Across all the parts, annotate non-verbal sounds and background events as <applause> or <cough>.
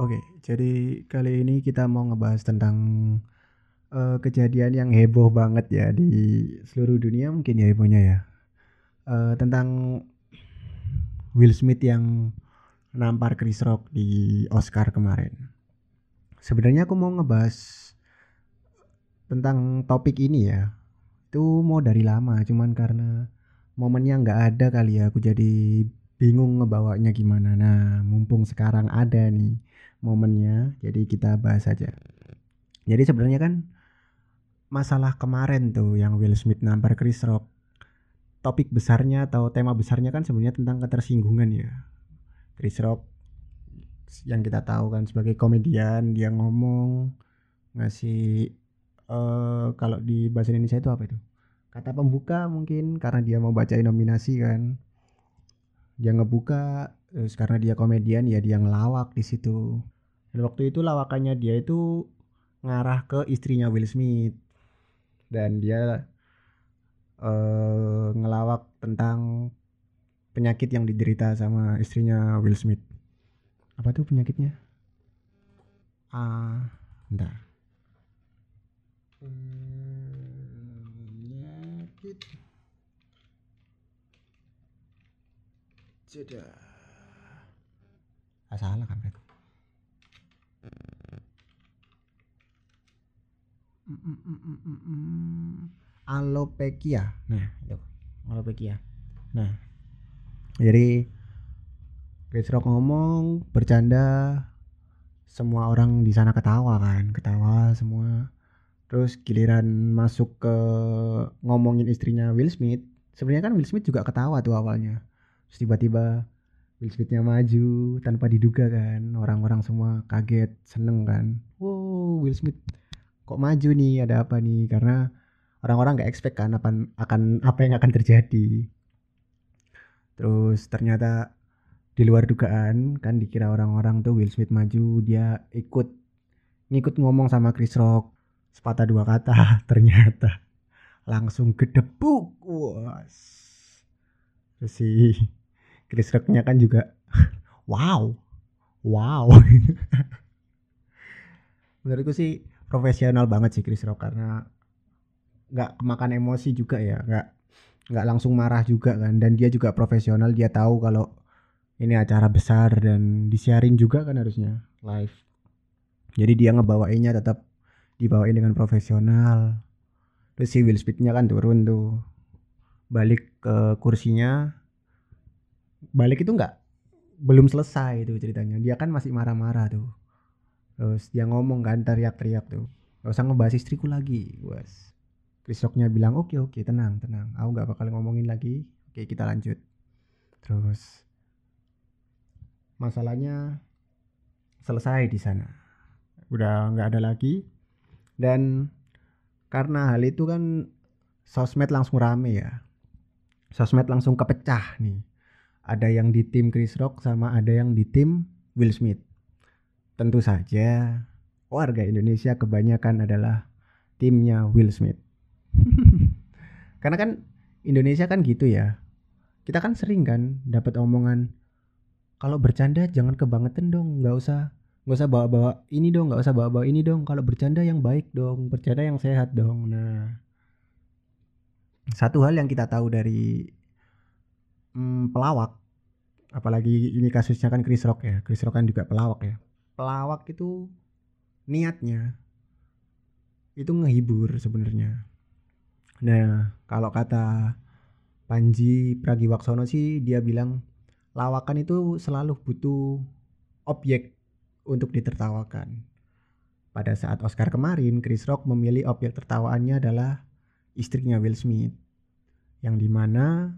Oke, jadi kali ini kita mau ngebahas tentang uh, kejadian yang heboh banget ya di seluruh dunia mungkin ya hebohnya ya. Uh, tentang Will Smith yang nampar Chris Rock di Oscar kemarin. Sebenarnya aku mau ngebahas tentang topik ini ya. Itu mau dari lama, cuman karena momennya nggak ada kali ya, aku jadi bingung ngebawanya gimana. Nah, mumpung sekarang ada nih momennya. Jadi kita bahas aja. Jadi sebenarnya kan masalah kemarin tuh yang Will Smith nampar Chris Rock. Topik besarnya atau tema besarnya kan sebenarnya tentang ketersinggungan ya. Chris Rock yang kita tahu kan sebagai komedian dia ngomong ngasih uh, kalau di bahasa Indonesia itu apa itu? Kata pembuka mungkin karena dia mau bacain nominasi kan. Dia ngebuka terus karena dia komedian ya dia ngelawak di situ. Dan waktu itu lawakannya dia itu ngarah ke istrinya Will Smith. Dan dia uh, ngelawak tentang penyakit yang diderita sama istrinya Will Smith. Apa tuh penyakitnya? Ah uh, bentar. Penyakit. Jeda ah, salah kan berarti alopecia. Nah itu. Alopecia. Nah. Jadi Chris Rock ngomong bercanda semua orang di sana ketawa kan ketawa semua. Terus giliran masuk ke ngomongin istrinya Will Smith sebenarnya kan Will Smith juga ketawa tuh awalnya. Terus tiba-tiba Will Smithnya maju tanpa diduga kan. Orang-orang semua kaget seneng kan. Wow Will Smith kok maju nih ada apa nih? Karena orang-orang nggak expect kan apa akan apa yang akan terjadi. Terus ternyata di luar dugaan kan dikira orang-orang tuh Will Smith maju dia ikut ngikut ngomong sama Chris Rock sepatah dua kata <laughs> ternyata. Langsung gedebuk was. Terus si Chris Rocknya kan juga. <laughs> Wow. Wow. <laughs> Menurutku sih profesional banget sih Chris Rock karena nggak kemakan emosi juga ya nggak nggak langsung marah juga kan. Dan dia juga profesional dia tahu kalau ini acara besar dan disiarin juga kan harusnya live. Jadi dia ngebawainnya tetap dibawain dengan profesional. Terus si Will Smithnya kan turun tuh. Balik ke kursinya balik itu nggak belum selesai itu ceritanya. Dia kan masih marah-marah tuh. Terus dia ngomong kan teriak-teriak tuh. Gak usah ngebahas istriku lagi. Was Chris bilang oke okay, oke okay, tenang tenang. Aku nggak bakal ngomongin lagi. Oke kita lanjut. Terus masalahnya selesai di sana. Udah nggak ada lagi. Dan karena hal itu kan sosmed langsung rame ya. Sosmed langsung kepecah nih ada yang di tim Chris Rock sama ada yang di tim Will Smith. Tentu saja warga Indonesia kebanyakan adalah timnya Will Smith. <laughs> Karena kan Indonesia kan gitu ya. Kita kan sering kan dapat omongan kalau bercanda jangan kebangetan dong, nggak usah nggak usah bawa-bawa ini dong, nggak usah bawa-bawa ini dong. Kalau bercanda yang baik dong, bercanda yang sehat dong. Nah, satu hal yang kita tahu dari hmm, pelawak apalagi ini kasusnya kan Chris Rock ya. Chris Rock kan juga pelawak ya. Pelawak itu niatnya itu ngehibur sebenarnya. Nah kalau kata Panji Pragiwaksono sih dia bilang lawakan itu selalu butuh objek untuk ditertawakan. Pada saat Oscar kemarin Chris Rock memilih objek tertawaannya adalah istrinya Will Smith. Yang di mana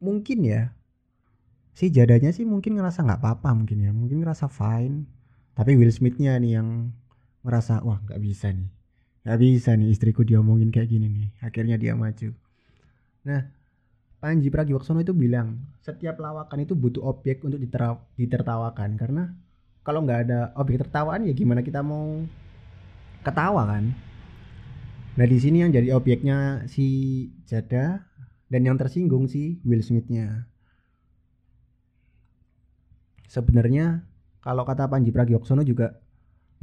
mungkin ya si jadanya sih mungkin ngerasa nggak apa-apa mungkin ya mungkin ngerasa fine. Tapi Will Smithnya nih yang ngerasa wah nggak bisa nih nggak bisa nih istriku diomongin kayak gini nih akhirnya dia maju. Nah Panji Pragiwaksono itu bilang setiap lawakan itu butuh objek untuk ditertawakan. Karena kalau nggak ada objek tertawaan ya gimana kita mau ketawa kan? Nah di sini yang jadi objeknya si Jada dan yang tersinggung si Will Smithnya sebenarnya kalau kata Panji Pragiwaksono juga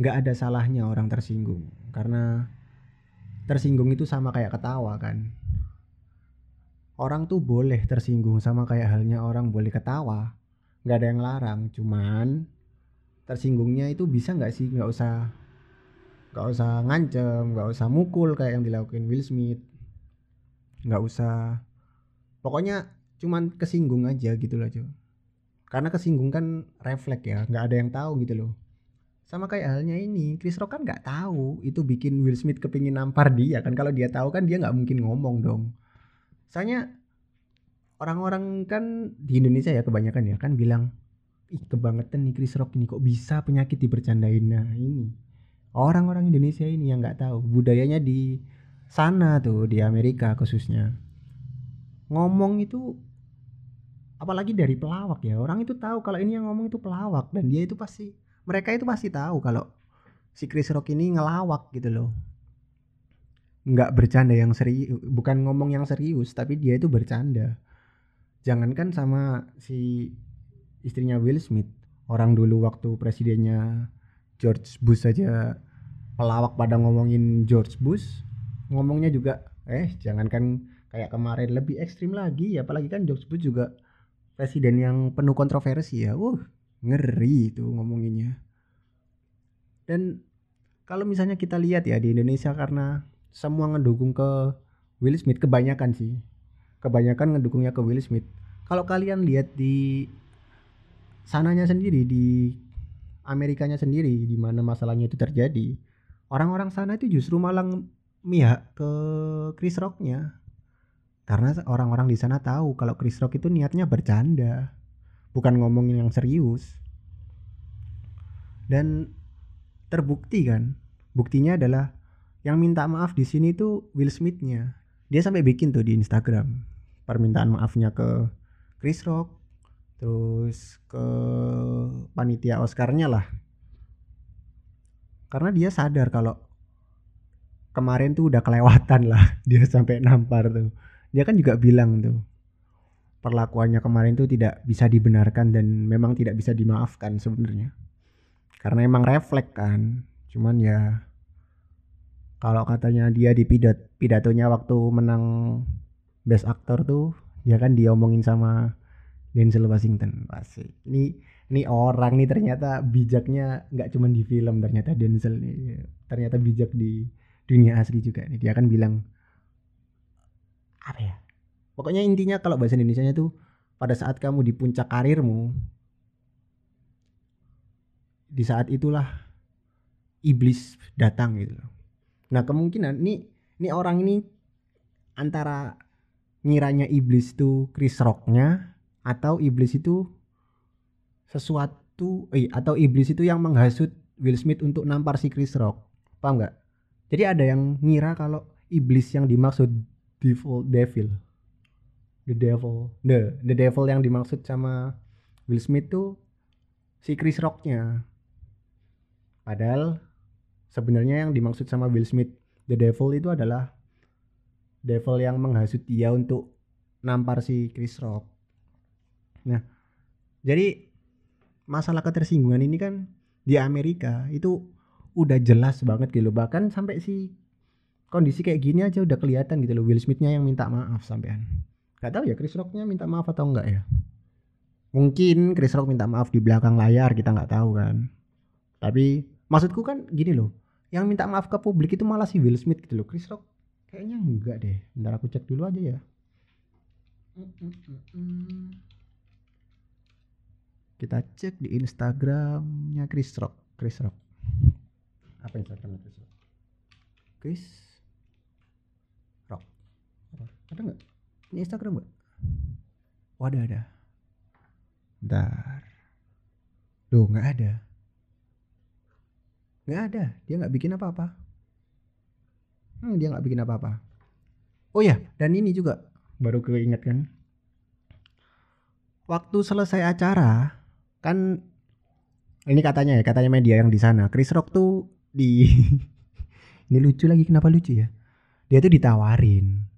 nggak ada salahnya orang tersinggung. Karena tersinggung itu sama kayak ketawa kan. Orang tuh boleh tersinggung sama kayak halnya orang boleh ketawa. Nggak ada yang larang cuman tersinggungnya itu bisa nggak sih? Nggak usah nggak usah ngancem nggak usah mukul kayak yang dilakukan Will Smith. Nggak usah. Pokoknya cuman kesinggung aja gitu loh cuy karena kesinggung kan refleks ya nggak ada yang tahu gitu loh. Sama kayak halnya ini Chris Rock kan nggak tahu itu bikin Will Smith kepingin nampar dia kan. Kalau dia tahu kan dia nggak mungkin ngomong dong. Soalnya orang-orang kan di Indonesia ya kebanyakan ya kan bilang ih kebangetan nih Chris Rock ini kok bisa penyakit dibercandain nah ini? Orang-orang Indonesia ini yang nggak tahu. Budayanya di sana tuh di Amerika khususnya. Ngomong itu apalagi dari pelawak ya orang itu tahu kalau ini yang ngomong itu pelawak dan dia itu pasti mereka itu pasti tahu kalau si Chris Rock ini ngelawak gitu loh. Nggak bercanda yang serius bukan ngomong yang serius tapi dia itu bercanda. Jangankan sama si istrinya Will Smith orang dulu waktu presidennya George Bush saja pelawak pada ngomongin George Bush ngomongnya juga eh jangankan kayak kemarin lebih ekstrim lagi apalagi kan George Bush juga presiden yang penuh kontroversi ya. Uh ngeri itu ngomonginnya. Dan kalau misalnya kita lihat ya di Indonesia karena semua ngedukung ke Will Smith kebanyakan sih. Kebanyakan ngedukungnya ke Will Smith. Kalau kalian lihat di sananya sendiri di Amerikanya sendiri di mana masalahnya itu terjadi orang-orang sana itu justru malah mihak ke Chris Rocknya karena orang-orang di sana tahu kalau Chris Rock itu niatnya bercanda bukan ngomongin yang serius. Dan terbukti kan buktinya adalah yang minta maaf di sini tuh Will Smithnya. Dia sampai bikin tuh di Instagram permintaan maafnya ke Chris Rock terus ke panitia Oscarnya lah. Karena dia sadar kalau kemarin tuh udah kelewatan lah <laughs> dia sampai nampar tuh dia kan juga bilang tuh perlakuannya kemarin tuh tidak bisa dibenarkan dan memang tidak bisa dimaafkan sebenarnya. Karena emang refleks kan cuman ya kalau katanya dia di pidat pidatonya waktu menang best actor tuh dia kan diomongin sama Denzel Washington. Pasti ini ini orang nih ternyata bijaknya nggak cuma di film ternyata Denzel nih ternyata bijak di dunia asli juga nih. Dia kan bilang apa ya Pokoknya intinya kalau bahasa Indonesia tuh pada saat kamu di puncak karirmu di saat itulah iblis datang gitu. Nah, kemungkinan ini ini orang ini antara ngiranya iblis itu Chris Rocknya atau iblis itu sesuatu eh atau iblis itu yang menghasut Will Smith untuk nampar si Chris Rock. Paham nggak? Jadi ada yang ngira kalau iblis yang dimaksud devil devil. The devil. The the devil yang dimaksud sama Will Smith tuh si Chris Rocknya. Padahal sebenarnya yang dimaksud sama Will Smith the devil itu adalah devil yang menghasut dia untuk nampar si Chris Rock. Nah jadi masalah ketersinggungan ini kan di Amerika itu udah jelas banget gitu. Bahkan sampai si kondisi kayak gini aja udah kelihatan gitu loh Will Smithnya yang minta maaf sampean Gak tahu ya Chris Rocknya minta maaf atau enggak ya. Mungkin Chris Rock minta maaf di belakang layar kita nggak tahu kan. Tapi maksudku kan gini loh, yang minta maaf ke publik itu malah si Will Smith gitu loh. Chris Rock kayaknya enggak deh. Bentar aku cek dulu aja ya. Kita cek di Instagramnya Chris Rock. Chris Rock. Apa Instagramnya Chris Rock? Chris. Ada nggak? Ini Instagram gak? Oh ada ada. Bentar. Loh nggak ada. Nggak ada. Dia nggak bikin apa-apa. Hmm, dia nggak bikin apa-apa. Oh ya, dan ini juga baru keinget kan. Waktu selesai acara, kan ini katanya ya, katanya media yang di sana. Chris Rock tuh di <laughs> ini lucu lagi kenapa lucu ya? Dia tuh ditawarin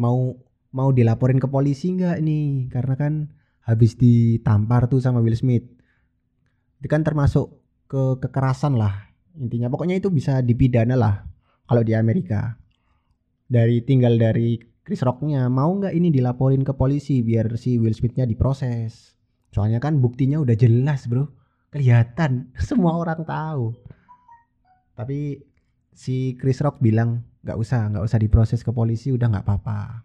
mau mau dilaporin ke polisi nggak nih? Karena kan habis ditampar tuh sama Will Smith. Itu kan termasuk ke kekerasan lah intinya. Pokoknya itu bisa dipidana lah kalau di Amerika. Dari tinggal dari Chris Rocknya mau nggak ini dilaporin ke polisi biar si Will Smithnya diproses? Soalnya kan buktinya udah jelas bro. Kelihatan. <laughs> Semua orang tahu. Tapi si Chris Rock bilang nggak usah nggak usah diproses ke polisi udah nggak apa-apa.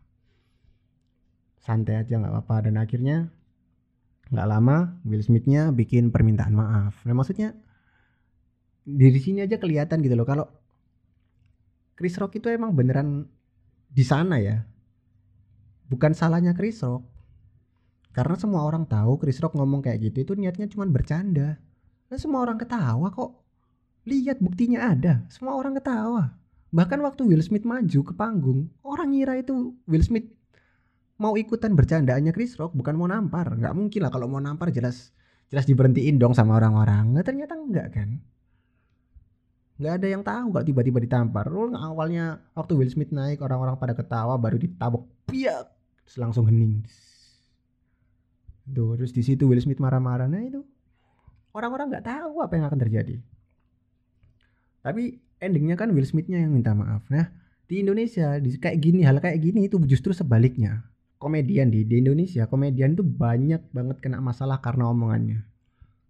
Santai aja nggak apa-apa. Dan akhirnya nggak lama Will Smithnya bikin permintaan maaf. Nah maksudnya dari sini aja kelihatan gitu loh kalau Chris Rock itu emang beneran di sana ya. Bukan salahnya Chris Rock. Karena semua orang tahu Chris Rock ngomong kayak gitu itu niatnya cuma bercanda. Dan semua orang ketawa kok. Lihat buktinya ada. Semua orang ketawa bahkan waktu Will Smith maju ke panggung orang ngira itu Will Smith mau ikutan bercandaannya Chris Rock bukan mau nampar. Nggak mungkin lah kalau mau nampar jelas jelas diberhentiin dong sama orang-orang. Nah, ternyata enggak kan? Nggak ada yang tahu kalau tiba-tiba ditampar. Lu awalnya waktu Will Smith naik orang-orang pada ketawa baru ditabok piak langsung hening. Tuh terus di situ Will Smith marah-marah. Nah itu orang-orang nggak tahu apa yang akan terjadi. Tapi endingnya kan Will Smithnya yang minta maaf. Nah di Indonesia di kayak gini hal kayak gini itu justru sebaliknya. Komedian di, di Indonesia komedian itu banyak banget kena masalah karena omongannya.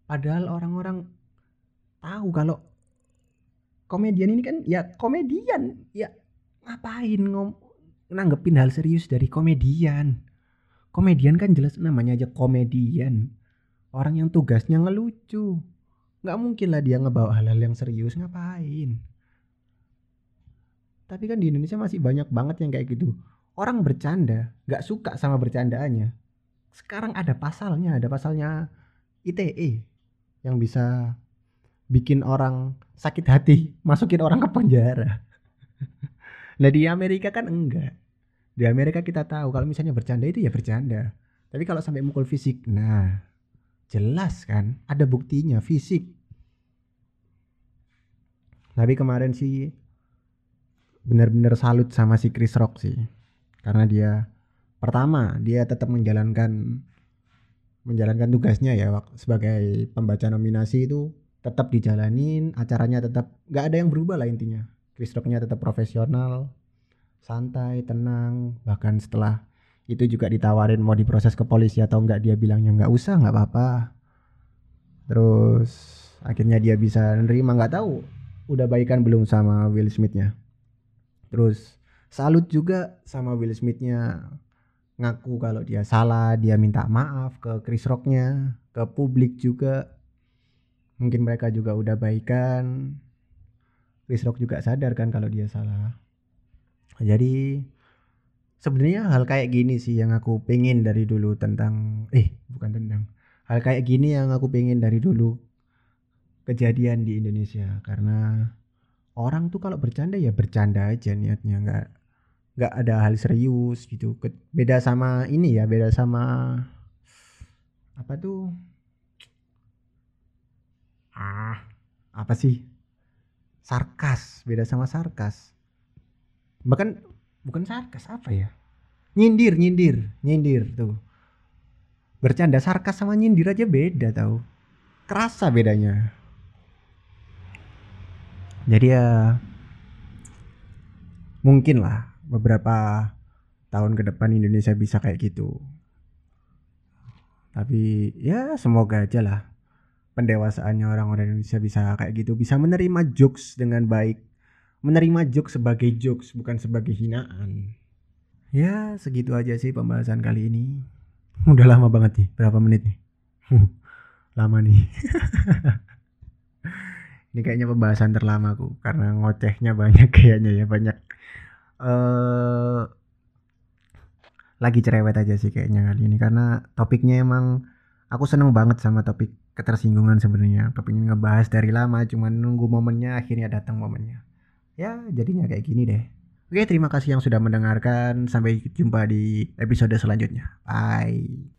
Padahal orang-orang tahu kalau komedian ini kan ya komedian ya ngapain ngom nanggepin hal serius dari komedian? Komedian kan jelas namanya aja komedian. Orang yang tugasnya ngelucu. Nggak mungkin lah dia ngebawa hal-hal yang serius ngapain tapi kan di Indonesia masih banyak banget yang kayak gitu. Orang bercanda nggak suka sama bercandaannya. Sekarang ada pasalnya ada pasalnya ITE yang bisa bikin orang sakit hati <laughs> masukin orang ke penjara. <laughs> Nah di Amerika kan enggak. Di Amerika kita tahu kalau misalnya bercanda itu ya bercanda. Tapi kalau sampai mukul fisik nah jelas kan ada buktinya fisik. Tapi kemarin sih benar-benar salut sama si Chris Rock sih. Karena dia pertama dia tetap menjalankan menjalankan tugasnya ya sebagai pembaca nominasi itu tetap dijalanin acaranya tetap nggak ada yang berubah lah intinya. Chris Rocknya tetap profesional santai tenang bahkan setelah itu juga ditawarin mau diproses ke polisi atau enggak dia bilangnya nggak usah nggak apa-apa. Terus akhirnya dia bisa nerima nggak tahu udah baikan belum sama Will Smithnya terus salut juga sama Will Smithnya. Ngaku kalau dia salah dia minta maaf ke Chris Rocknya ke publik juga. Mungkin mereka juga udah baikan. Chris Rock juga sadar kan kalau dia salah. Jadi sebenarnya hal kayak gini sih yang aku pengen dari dulu tentang eh bukan tentang hal kayak gini yang aku pengen dari dulu kejadian di Indonesia. Karena orang tuh kalau bercanda ya bercanda aja niatnya nggak nggak ada hal serius gitu. Beda sama ini ya beda sama apa tuh? Ah apa sih? Sarkas beda sama sarkas. Bahkan bukan sarkas apa ya? Nyindir nyindir nyindir tuh. Bercanda sarkas sama nyindir aja beda tau. Kerasa bedanya jadi ya mungkin lah beberapa tahun ke depan Indonesia bisa kayak gitu. Tapi ya semoga aja lah pendewasaannya orang-orang Indonesia bisa kayak gitu, bisa menerima jokes dengan baik. Menerima jokes sebagai jokes bukan sebagai hinaan. Ya, segitu aja sih pembahasan kali ini. Udah lama banget nih, berapa menit nih? <laughs> lama nih. <laughs> ini kayaknya pembahasan terlamaku karena ngocehnya banyak <laughs> kayaknya ya, banyak. Uh, lagi cerewet aja sih kayaknya kali ini. Karena topiknya emang aku seneng banget sama topik ketersinggungan sebenarnya. Topiknya ngebahas dari lama cuman nunggu momennya akhirnya datang momennya. Ya jadinya kayak gini deh. Oke terima kasih yang sudah mendengarkan. Sampai jumpa di episode selanjutnya. Bye